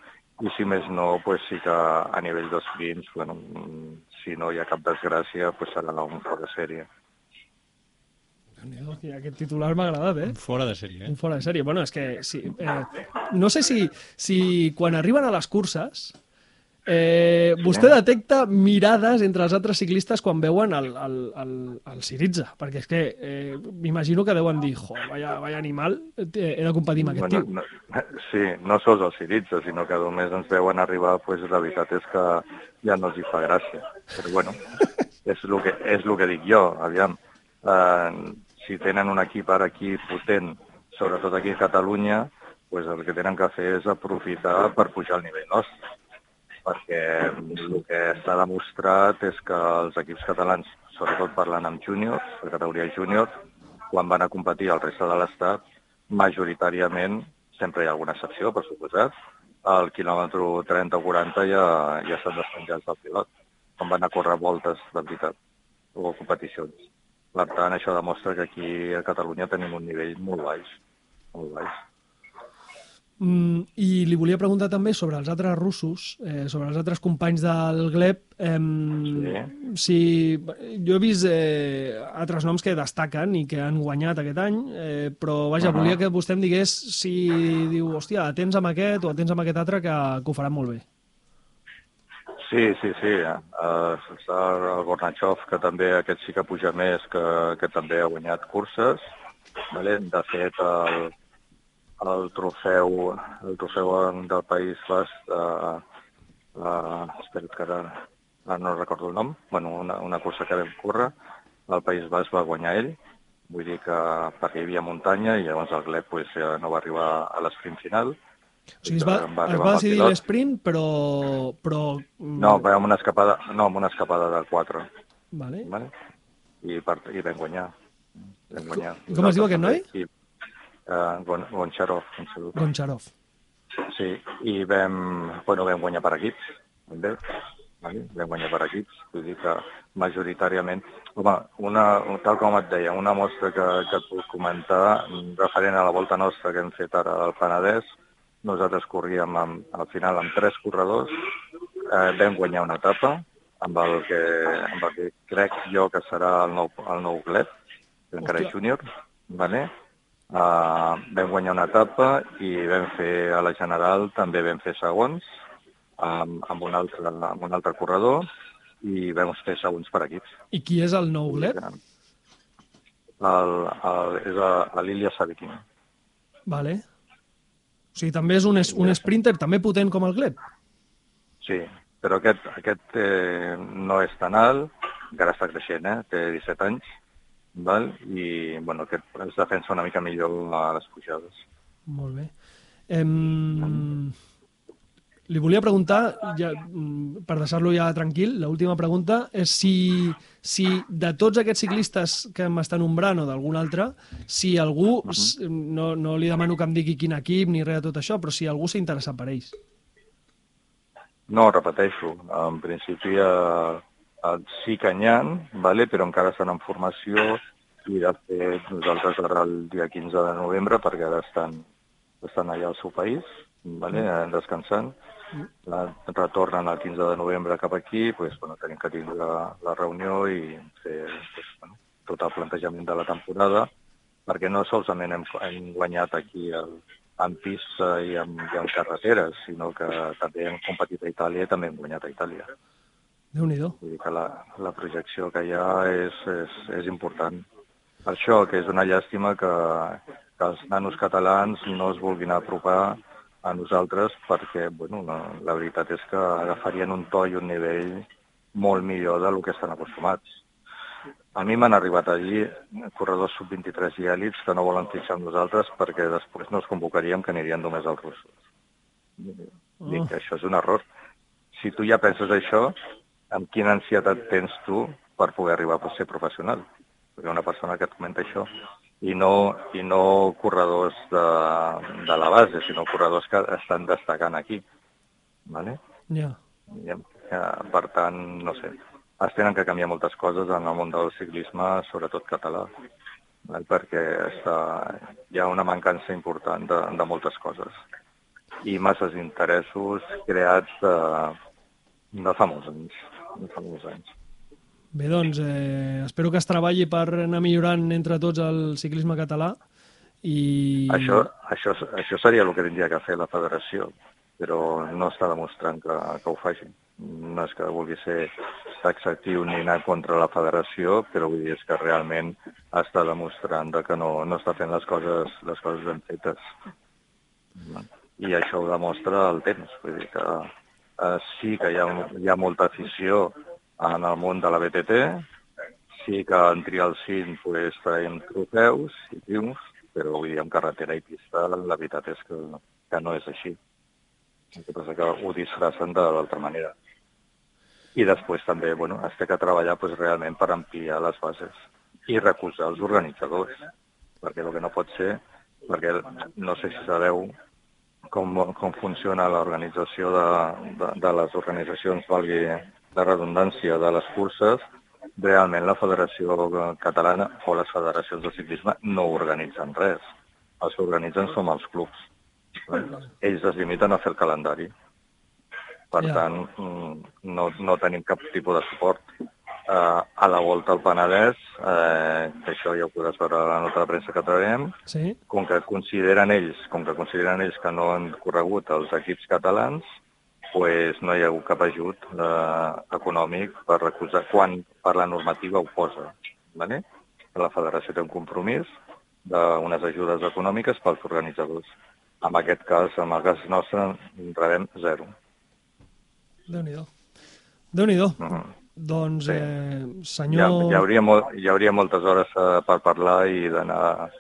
I si més no, pues sí que a nivell dels sprints, bueno, si no hi ha cap desgràcia, pues serà un fora sèrie. Que Aquest titular m'ha agradat, eh? Fora de sèrie, eh? Un fora de sèrie. Bueno, és que sí, eh, no sé si, si quan arriben a les curses eh, vostè detecta mirades entre els altres ciclistes quan veuen el, el, el, el Siritza, perquè és que eh, m'imagino que deuen dir, jo, vaya, vaya animal, eh, he de competir amb aquest Bueno, tio. no, sí, no sols els Siritza, sinó que només ens veuen arribar, pues la veritat és que ja no els hi fa gràcia. Però bueno, [LAUGHS] és el que, és el que dic jo, aviam. Eh, si tenen un equip ara aquí potent, sobretot aquí a Catalunya, pues el que tenen que fer és aprofitar per pujar al nivell nostre perquè el que s'ha demostrat és que els equips catalans, sobretot parlant amb júniors, de categoria júnior, quan van a competir al reste de l'Estat, majoritàriament, sempre hi ha alguna excepció, per suposat, al quilòmetre 30 o 40 ja, ja estan despenjats del pilot, quan van a córrer voltes de veritat, o competicions. Per tant, això demostra que aquí a Catalunya tenim un nivell molt baix, molt baix. Mm, I li volia preguntar també sobre els altres russos, eh, sobre els altres companys del GLEP. Eh, si, jo he vist eh, altres noms que destaquen i que han guanyat aquest any, eh, però vaja, Uh -huh. volia que vostè em digués si diu, hòstia, atents amb aquest o atents amb aquest altre que, que ho faran molt bé. Sí, sí, sí. Uh, el Gornachov, que també aquest sí que puja més, que, que també ha guanyat curses. Vale? De fet, el, el trofeu, el trofeu del País Basc, uh, uh, espera que ara, ara no recordo el nom, bueno, una, una cursa que vam córrer, el País Basc va guanyar ell, vull dir que perquè hi havia muntanya i llavors el Gleb pues, no va arribar a l'esprint final. O sigui, es va, Va es va decidir l'esprint, però... però mm, No, va amb una escapada, no, amb una escapada de 4. Vale. Vale? I, per, i vam guanyar. Vam guanyar. Com es diu aquest noi? I, uh, Gon, Goncharov. Goncharov. Sí, i vam, bueno, vam guanyar per equips, també. Vale? Vam guanyar per equips, vull dir que majoritàriament... Home, una, tal com et deia, una mostra que, que et puc comentar, referent a la volta nostra que hem fet ara al Penedès, nosaltres corríem amb, al final amb tres corredors, eh, vam guanyar una etapa, amb el que, amb el que crec jo que serà el nou, el nou Gleb, Hòstia. júnior, vale? Uh, vam guanyar una etapa i vam fer a la general, també vam fer segons, amb, amb, un, altre, amb un altre corredor, i vam fer segons per equips. I qui és el nou Gleb? El, el, és l'Ilia Sabikin. Vale. O sigui, també és un, es, un sprinter també potent com el Gleb? Sí, però aquest, aquest eh, no és tan alt, encara està creixent, eh? té 17 anys, val? i bueno, aquest es defensa una mica millor a les pujades. Molt bé. Em... Li volia preguntar, ja, mm, per deixar-lo ja tranquil, l'última pregunta és si, si de tots aquests ciclistes que m'estan nombrant o d'algun altre, si algú, no, no li demano que em digui quin equip ni res de tot això, però si algú s'ha interessat per ells. No, repeteixo, en principi eh, eh, sí que n'hi ha, vale? però encara estan en formació i de fet nosaltres ara el dia 15 de novembre, perquè ara estan, estan allà al seu país, vale? eh, descansant, la, retornen el 15 de novembre cap aquí, pues, bueno, tenim que tindre la, la reunió i fer pues, bueno, tot el plantejament de la temporada, perquè no solament hem, hem guanyat aquí el, en pista i en, i en carreteres, sinó que també hem competit a Itàlia i també hem guanyat a Itàlia. Déu-n'hi-do. Vull dir que la, la projecció que hi ha és, és, és important. Per això que és una llàstima que, que els nanos catalans no es vulguin apropar a nosaltres perquè, bueno, la, la veritat és que agafarien un to i un nivell molt millor del que estan acostumats. A mi m'han arribat allí corredors sub-23 i èlits que no volen fixar amb nosaltres perquè després no els convocaríem que anirien només als russos. Dic que això és un error. Si tu ja penses això, amb quina ansietat tens tu per poder arribar a ser professional? Perquè una persona que et comenta això, i no, i no corredors de, de la base, sinó corredors que estan destacant aquí. Vale? Ja. I, eh, per tant, no sé, es tenen que canviar moltes coses en el món del ciclisme, sobretot català, val? perquè està, hi ha una mancança important de, de moltes coses i masses interessos creats de, de fa molts anys. De fa molts anys. Bé, doncs, eh, espero que es treballi per anar millorant entre tots el ciclisme català i... Això, això, això seria el que tindria que fer la federació, però no està demostrant que, que ho faci. No és que vulgui ser taxatiu ni anar contra la federació, però vull dir és que realment està demostrant de que no, no està fent les coses, les coses ben fetes. I això ho demostra el temps. Vull dir que eh, sí que hi ha, hi ha molta afició en el món de la BTT, sí que en triar el cim pues, traiem trofeus i triomfs, però vull dir, en carretera i pista la veritat és que, que no és així. El que passa que ho disfracen de l'altra manera. I després també, bueno, es té que treballar pues, realment per ampliar les bases i recolzar els organitzadors, perquè el que no pot ser, perquè no sé si sabeu com, com funciona l'organització de, de, de les organitzacions, valgui la redundància, de les curses, realment la Federació Catalana o les federacions de ciclisme no organitzen res. Els que organitzen som els clubs. Ells es limiten a fer el calendari. Per Ja. tant, mm, no, no tenim cap tipus de suport. Uh, a la volta al Penedès, eh, que això ja ho podràs veure a la nota de premsa que traiem, Sí? com que consideren ells, com que consideren ells que no han corregut els equips catalans, pues no hi ha hagut cap ajut eh, econòmic per recolzar quan per la normativa ho posa. Vale? La federació té un compromís d'unes ajudes econòmiques pels organitzadors. En aquest cas, en el cas nostre, rebem zero. Déu-n'hi-do. Déu-n'hi-do. Mhm. Doncs, Sí. eh, Hi, ha, senyor... hi, hauria molt, hi hauria moltes hores eh, per parlar i d'anar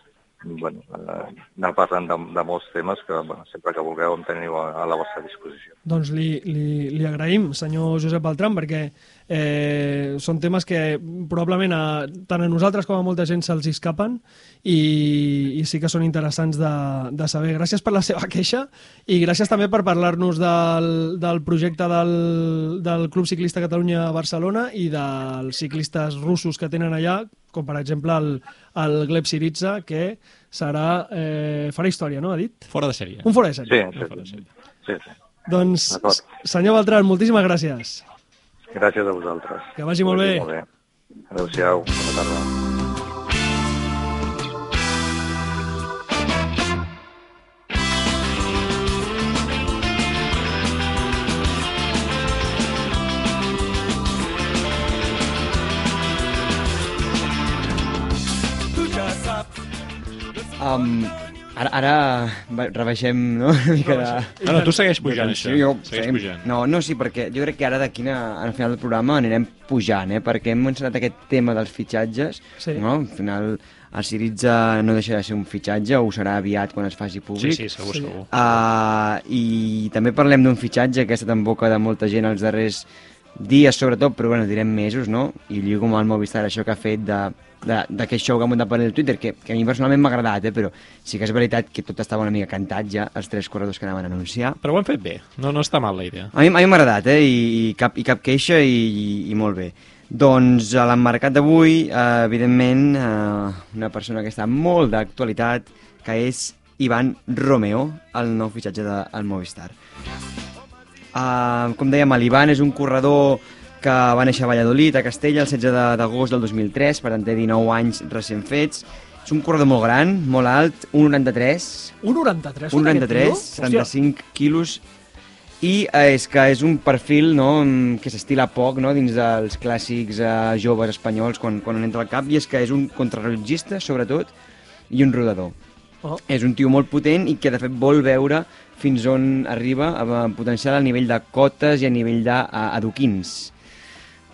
bueno, eh, anar parlant de, de molts temes que bueno, sempre que vulgueu em teniu a, a la vostra disposició. Doncs li, li, li agraïm, senyor Josep Beltran, perquè eh, són temes que probablement a, tant a nosaltres com a molta gent se'ls escapen i, i sí que són interessants de, de saber. Gràcies per la seva queixa i gràcies també per parlar-nos del, del projecte del, del Club Ciclista Catalunya Barcelona i dels ciclistes russos que tenen allà, com per exemple el, el Gleb Siritza, que serà, eh, farà història, no? Ha dit? Fora de sèrie. Un fora de sèrie. Sí, sí, Fora de sí. sèrie. sí, sí. Doncs, senyor Beltran, moltíssimes gràcies. Gràcies a vosaltres. Que vagi molt bé. Molt bé. Adéu-siau. Bona tarda. Um, ara, ara rebaixem no? [LAUGHS] una mica de... No, no, tu segueix pujant, Sí, això. jo, Segueix seguim- pujant. No, no, sí, perquè jo crec que ara d'aquí al final del programa anirem pujant, eh? perquè hem mencionat aquest tema dels fitxatges, Sí. no? Al final el Siritza no deixarà de ser un fitxatge, o ho serà aviat quan es faci Sí, públic. sí, segur, Sí. segur. Uh, I també parlem d'un fitxatge que ha estat en boca de molta gent els darrers dies, sobretot, però bueno, direm mesos, no? I lligo amb el Movistar això que ha fet de- d'aquest show que ha muntat per el Twitter, que, que a mi personalment m'ha agradat, eh? però sí que és veritat que tot estava una mica cantat ja, els tres corredors que anaven a anunciar. Però ho han fet bé. No, no està mal la idea. A mi, a mi m'ha agradat, eh? I, i, cap, i cap queixa i, i, i molt bé. Doncs a l'emmarcat d'avui, eh, evidentment, eh, una persona que està molt d'actualitat, que és Ivan Romeo, el nou fitxatge del Movistar. Uh, com dèiem, l'Ivan és un corredor que va néixer a Valladolid, a Castella, el 16 de- d'agost del 2003, per tant té 19 anys recent fets. És un corredor molt gran, molt alt, 1,93, Un 93? un aquest 93, tio? Hòstia, 75 quilos i eh, és que és un perfil no, mm, que s'estila poc no, dins dels clàssics eh, joves espanyols quan, quan entra al cap i és que és un contrarrellotgista sobretot i un rodador. Oh. És un tio molt potent i que de fet vol veure fins on arriba a potenciar a nivell de cotes i a nivell d'adoquins.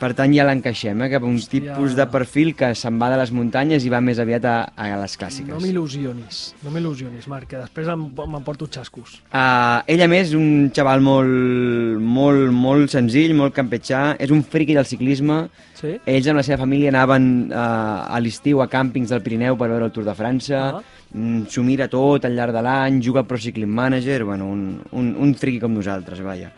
Per tant, ja l'encaixem, eh, cap a un Hòstia. tipus de perfil que se'n va de les muntanyes i va més aviat a, a les clàssiques. No m'il·lusionis, no m'il·lusionis, Marc, que després em- m'emporto xascos. Uh, ell, a més, és un xaval molt, molt, molt senzill, molt campetxà, és un friqui del ciclisme. Sí? Ells amb la seva família anaven uh, a l'estiu a càmpings del Pirineu per veure el Tour de França, Ah. mm, s'ho mira tot al llarg de l'any, juga Pro Cycling Manager, bueno, un, un, un friqui com nosaltres, vaja.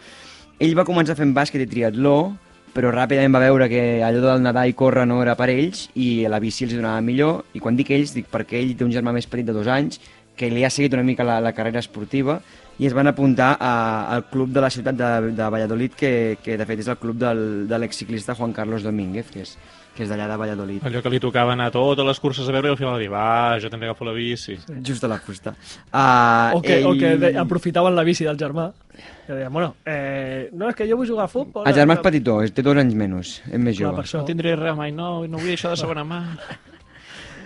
Ell va començar fent bàsquet i triatló, però ràpidament va veure que allò del nedar i córrer no era per ells i la bici els donava millor. I quan dic ells dic perquè ell té un germà més petit de dos anys que li ha seguit una mica la, la carrera esportiva i es van apuntar a, al club de la ciutat de, de Valladolid que, que de fet és el club del, de l'exciclista Juan Carlos Domínguez que és, que és d'allà de Valladolid Allò que li tocava anar a totes les curses a veure i al final va dir, va, jo també agafo la bici. just a la fusta uh, O que, o que de, aprofitaven la bici del germà. Que deien, bueno, eh, no, és que jo vull jugar a futbol. el germà és petitó, té dos anys menys és més Clar, jove per això. No tindré res mai, no, no vull això de segona mà. [LAUGHS]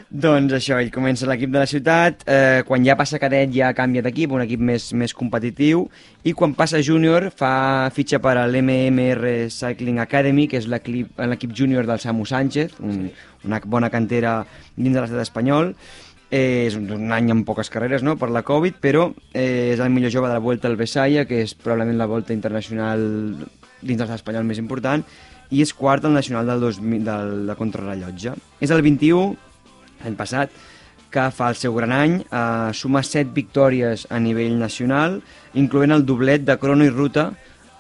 Doncs això, ell comença l'equip de la ciutat, eh, quan ja passa cadet ja canvia d'equip, un equip més, més competitiu, i quan passa júnior fa fitxa per a l'MMR Cycling Academy, que és l'equip l'equip júnior del Samu Sánchez, un, una bona cantera dins de l'estat espanyol, Eh, és un, un any amb poques carreres no? per la Covid, però eh, és el millor jove de la Volta al Besaya, que és probablement la volta internacional dins de l'estat espanyol més important, i és quart al nacional del 2000, del, de contrarrellotge. És el 21, l'any passat, que fa el seu gran any, eh, suma 7 victòries a nivell nacional, incloent el doblet de crono i ruta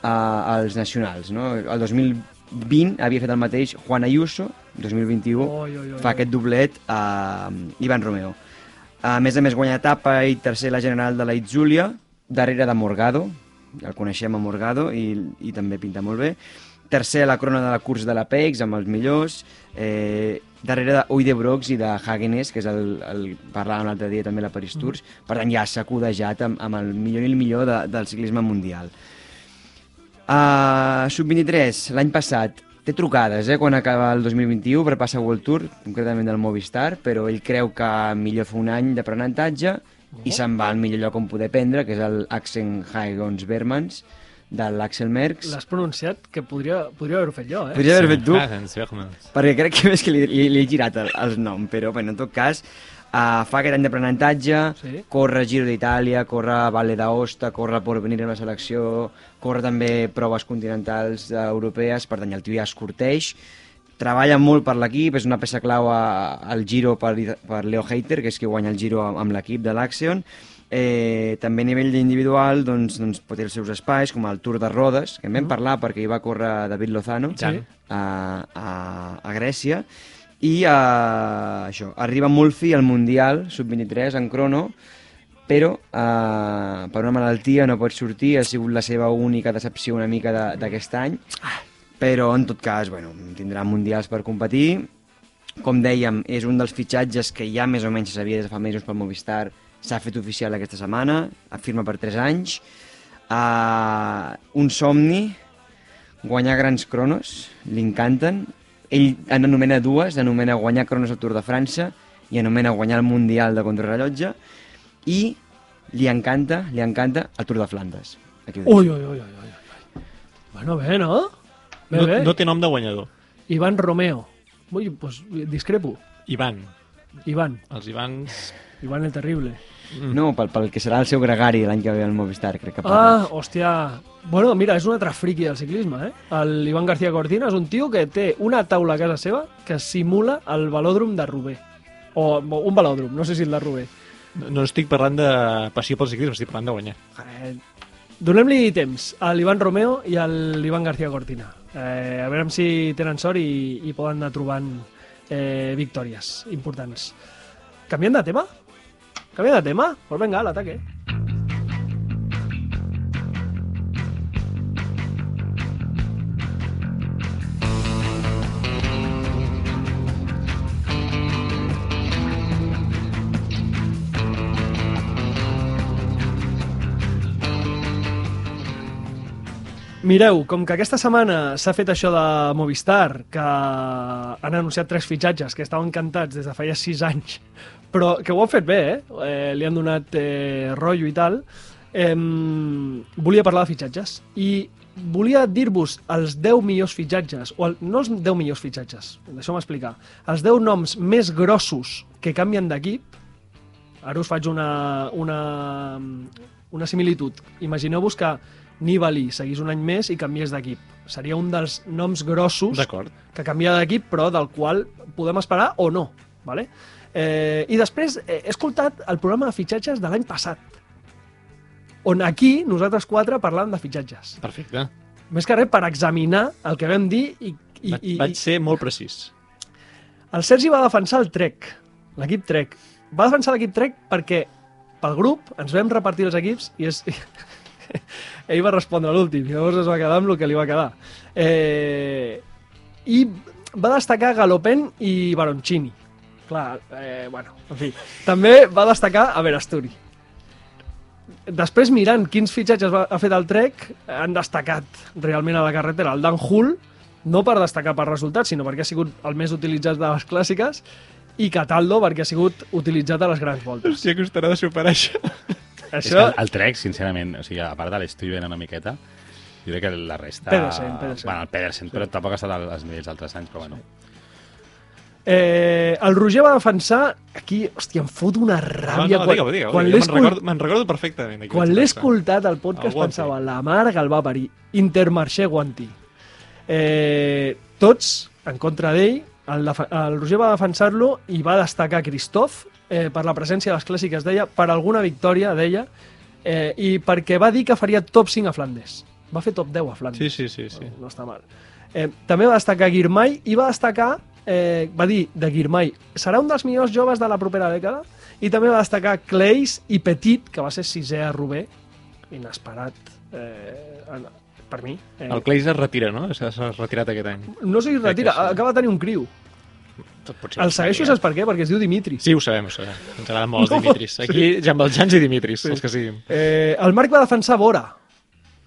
eh, als nacionals. No? El 2020 havia fet el mateix Juan Ayuso, 2021 Oi, oi, oi, fa aquest doblet a Ivan Romeo. A més a més guanya etapa i tercer la general de la Itzulia, darrere de Morgado, el coneixem a Morgado i, i també pinta molt bé. Tercer la crona de la curs de l'Apex amb els millors, eh, darrere de Brox i de Hagenes, que és el, el parlàvem l'altre dia també a la Paris Tours, per tant ja s'ha codejat amb, amb el millor i el millor de, del ciclisme mundial. Uh, Sub-23, l'any passat, té trucades, eh, quan acaba el 2021 per passar World Tour, concretament del Movistar, però ell creu que millor fer un any d'aprenentatge i se'n va al millor lloc on poder prendre, que és el Axen Haigons Bermans, de l'Axel Merckx. L'has pronunciat que podria, podria haver-ho fet jo, eh? Podria haver fet tu, Ah, Bergmans. perquè crec que més que li, li, li he girat el, el nom, però bueno, en tot cas uh, fa aquest any d'aprenentatge, Sí. corre Giro d'Itàlia, corre Valle d'Aosta, corre por venir a la selecció, corre també proves continentals eh, europees, per tant el tio ja es curteix, treballa molt per l'equip, és una peça clau a- al Giro per, per Leo Heiter, que és qui guanya el Giro amb, amb l'equip de l'Axion, Eh, també a nivell individual doncs, doncs, pot els seus espais, com el Tour de Rodes, que en vam parlar perquè hi va córrer David Lozano Sí. a, a, a Grècia, i uh, això, arriba molt fi al Mundial Sub-23 en crono, però uh, per una malaltia no pot sortir, ha sigut la seva única decepció una mica d'aquest any, però en tot cas bueno, tindrà mundials per competir. Com dèiem, és un dels fitxatges que ja més o menys sabia des de fa mesos pel Movistar, s'ha fet oficial aquesta setmana, firma per 3 anys. Uh, un somni, guanyar grans cronos, li encanten. Ell en anomena dues, anomena guanyar cronos al Tour de França i anomena guanyar el Mundial de Contrarrellotge i li encanta, li encanta el Tour de Flandes. Aquí. Ui, ui, ui, ui, ui. ui. Bueno, bé, no? Bé, No, bé. no té nom de guanyador. Ivan Romeo. Ui, pues discrepo. Ivan. Ivan. Els Ivans... Ivan el Terrible. No, pel, pel que serà el seu gregari l'any que ve al Movistar, crec que Ah, parla. hòstia. Bueno, mira, és un altre friki del ciclisme, eh? El Ivan García Cortina és un tio que té una taula a casa seva que simula el velòdrom de Rubé. O o un velòdrom, no sé si el de Rubé. No, no estic parlant de passió pel ciclisme, estic parlant de guanyar. Eh, Donem-li temps a l'Ivan Romeo i a l'Ivan García Cortina. Eh, a veure si tenen sort i, i poden anar trobant eh, victòries importants. Canviem de tema? Canviem de tema? Pues venga, al ataque. Mireu, com que aquesta setmana s'ha fet això de Movistar, que han anunciat tres fitxatges, que estaven cantats des de feia sis anys, però que ho han fet bé, eh? eh li han donat eh, rotllo i tal, eh, volia parlar de fitxatges. I volia dir-vos els 10 millors fitxatges, o el, no els 10 millors fitxatges, deixeu-me explicar, els 10 noms més grossos que canvien d'equip, ara us faig una, una, una similitud. Imagineu-vos que Nibali seguís un any més i canviés d'equip. Seria un dels noms grossos que canvia d'equip, però del qual podem esperar o no. Vale? Eh, I després eh, he escoltat el programa de fitxatges de l'any passat, on aquí nosaltres quatre parlàvem de fitxatges. Perfecte. Més que res per examinar el que vam dir i, i, Va, i, vaig ser molt precís. el Sergi va defensar el Trek, l'equip Trek. Va defensar l'equip Trek perquè pel grup ens vam repartir els equips i és... [LAUGHS] ell va respondre l'últim, llavors es va quedar amb el que li va quedar. Eh... I va destacar Galopén i Baroncini. Clar, eh, bueno, en fi. També va destacar a Verasturi. Després, mirant quins fitxatges va, ha fet el Trek, han destacat realment a la carretera el Dan Hull, no per destacar per resultats, sinó perquè ha sigut el més utilitzat de les clàssiques, i Cataldo perquè ha sigut utilitzat a les grans voltes. Hòstia, costarà de superar això. És Això, que el Trek, sincerament, o sigui, a part de l'estull ben una miqueta, jo crec que la resta... Pedersen, Pedersen. Bueno, el Pedersen, però tampoc ha estat al- als nivells d'altres anys, però bueno. Eh, el Roger va defensar... Aquí, hòstia, em fot una No, ràbia. no, quan, digue-ho, digue-ho. quan digue-ho. l'he Me'n recordo, me'n recordo perfectament. d'aquí quan l'he escoltat al podcast El pensava, la marga el va parir. Intermarché Guanti. Eh, tots en contra d'ell, el, el Roger va defensar-lo i va destacar Christoph eh, per la presència a les clàssiques, deia, per alguna victòria, deia, eh, i perquè va dir que faria top 5 a Flandes. Va fer top 10 a Flandes. Sí, sí, sí. sí. No, no està mal. Eh, també va destacar Guirmay i va destacar, eh, va dir de Guirmay, serà un dels millors joves de la propera dècada, i també va destacar Clays i Petit, que va ser sisè a Roubaix, inesperat eh, en- per mi. Eh, El Clays es retira, no? S'ha retirat aquest any. no sé si es retira, sí. acaba de tenir un criu. Tot pot ser El segueixo, saps per què? Perquè es diu Dimitris. Sí, ho sabem, ho sabem. Ens agraden molt els [LAUGHS] No, Dimitris. Aquí, Jambal-Jans i Dimitris, els que siguin. Eh, el Marc va defensar Bora.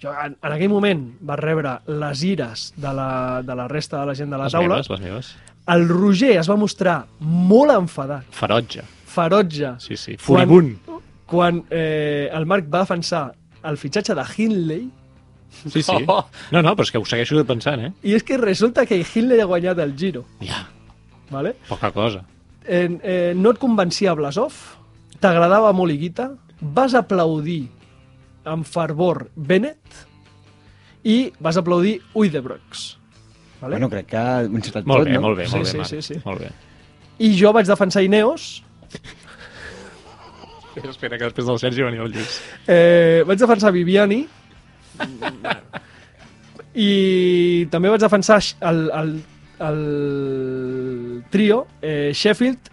Jo, en, en aquell moment va rebre les ires de la, de la resta de la gent de la Les taula. meves, les meves. El Roger es va mostrar molt enfadat, Ferotge. ferotge, Sí, sí. Quan- Furibund. quan eh, el Marc va defensar el fitxatge de Hindley Sí, sí. [LAUGHS] No, no, però és que ho segueixo pensant, eh? i és que resulta que Hindley ha guanyat el Giro. Ja, ¿vale? poca cosa. Eh, eh, no et convencia Blasov, t'agradava molt Iguita, vas aplaudir amb fervor Bennett i vas aplaudir Uydebrox. Vale? Bueno, crec que ha encertat Molt tot, bé, no? molt bé, Sí, molt bé, sí, sí, sí. Molt bé. I jo vaig defensar Ineos, [LAUGHS] Espera, que després del Sergi venia el Lluís. eh, vaig defensar Viviani [LAUGHS] i també vaig defensar el, el, el trio eh, Sheffield,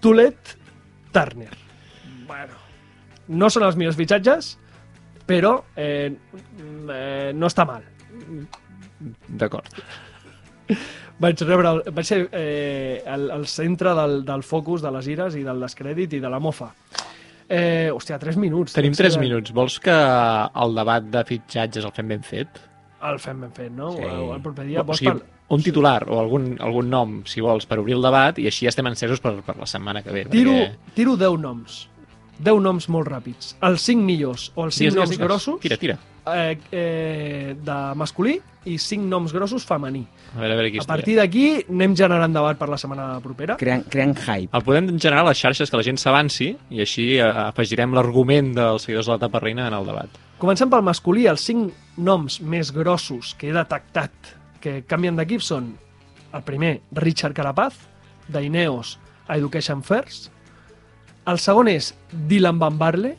Tulet, Turner. Bueno, no són els millors fitxatges, però eh, mm, eh, no està mal. D'acord. Vaig rebre, el, vaig ser eh, el, el centre del, del focus de les ires i del descrèdit i de la mofa. Eh, hòstia, 3 minuts. Tenim Sí, 3 minuts. Vols que el debat de fitxatges el fem ben fet? El fem ben fet, no? Sí. El, el proper dia. o Vols sigui, un titular o algun, algun nom, si vols, per obrir el debat i així ja estem encesos per, per la setmana que ve. Tiro, perquè- tiro 10 noms. 10 noms molt ràpids. Els 5 millors o els 5 Digues, noms digues, grossos Tira, tira. eh, eh, de masculí i 5 noms grossos femení. A veure, a veure qui A partir d'aquí anem generant debat per la setmana propera. Creant, creant hype. El podem generar a les xarxes que la gent s'avanci i així eh, afegirem l'argument dels seguidors de la tapa reina en el debat. Comencem pel masculí, els 5 noms més grossos que he detectat que canvien d'equip són el primer, Richard Carapaz, d'Ineos a Education First. El segon és Dylan Van Barle,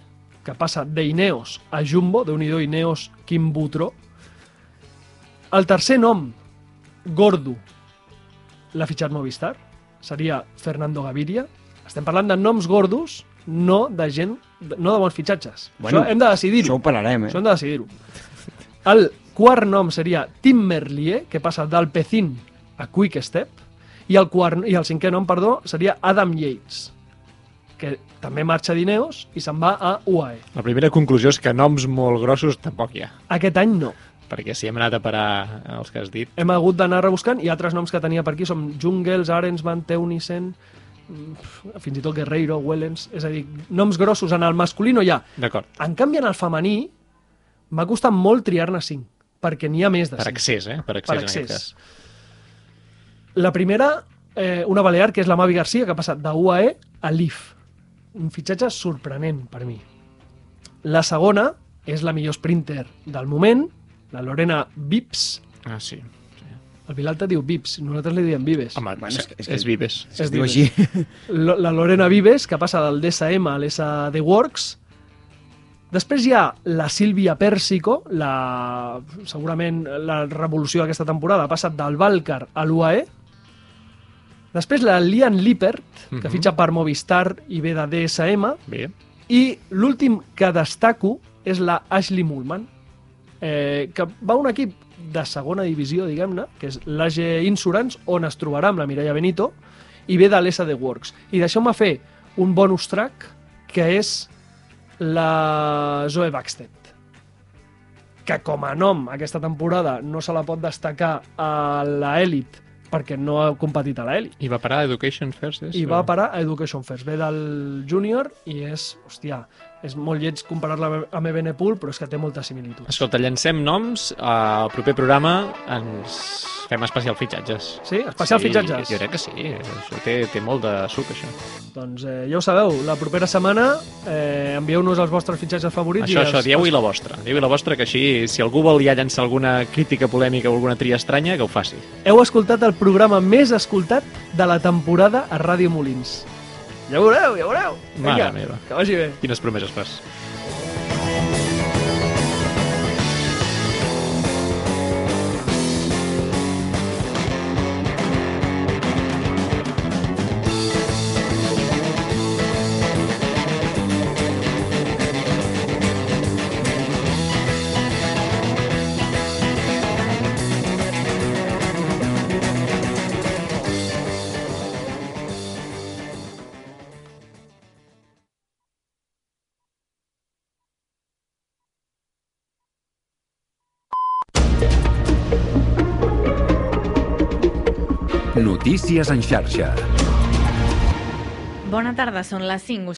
que passa d'Ineos a Jumbo, de Unido Ineos Quim Butró. El tercer nom, Gordo, l'ha fitxat Movistar, seria Fernando Gaviria. Estem parlant de noms gordos, no de gent, no de bons fitxatges. Bueno, Això hem de decidir-ho. Això ho parlarem, eh? Això hem de decidir-ho. El quart nom seria Tim Merlier, que passa del Pecín a Quick Step, i el, quart, i el cinquè nom, perdó, seria Adam Yates, que també marxa d'Ineos i se'n va a UAE. La primera conclusió és que noms molt grossos tampoc hi ha, Aquest any no. perquè si hem anat a parar els que has dit, Hem hagut d'anar rebuscant i altres noms que tenia per aquí són Jungels, Arensman, Teunissen, fins i tot Guerreiro, Wellens, és a dir, noms grossos en el masculí no hi ha. d'acord, En canvi, en el femení m'ha costat molt triar-ne cinc, perquè n'hi ha més de per cinc. accés, eh? Per accés, per en accés. cas. La primera, eh, una balear, que és la Mavi Garcia, que ha passat de UAE a LIF. Un fitxatge sorprenent per mi. La segona és la millor sprinter del moment, la Lorena Vips. Ah, sí. El Vilalta diu Vips, nosaltres li diem Vives. Home, Bueno, és, és que- és és que- Vives. Es és diu Vives. així. [LAUGHS] La Lorena Vives, que passa del DSM a l'SD Works. Després hi ha la Sílvia Pèrsico, la, segurament la revolució d'aquesta temporada, ha passat del Valcar a l'UAE. Després la Lian Lippert, que Mhm. fitxa per Movistar i ve de DSM. Bé, I l'últim que destaco és la Ashley Mullman, eh, que va un equip de segona divisió, diguem-ne, que és l'AG Insurance, on es trobarà amb la Mireia Benito, i ve de l'SD Works. I deixeu-me fer un bonus track, que és la Zoe Baxted que com a nom aquesta temporada no se la pot destacar a l'elit perquè no ha competit a l'elit i va parar a Education First, és? i va parar a Education First. Ve del júnior i és, hòstia, és molt lleig comparar-la amb Ebenepool, però és que té moltes similituds. Escolta, llancem noms. Al proper programa ens fem especial fitxatges. Sí? Especial sí, fitxatges? Jo crec que sí. Això té, té molt de suc, això. Doncs eh, ja ho sabeu, la propera setmana eh, envieu-nos els vostres fitxatges favorits. Això, i això, dieu-hi la vostra. Dieu-hi la vostra, que així, si algú vol ja llançar alguna crítica polèmica o alguna tria estranya, que ho faci. Heu escoltat el programa més escoltat de la temporada a Ràdio Molins. Ja ho veureu, ja ho veureu. Mare meva. Que vagi bé. Quines promeses fas? Notícies en xarxa. Bona tarda, són les 5.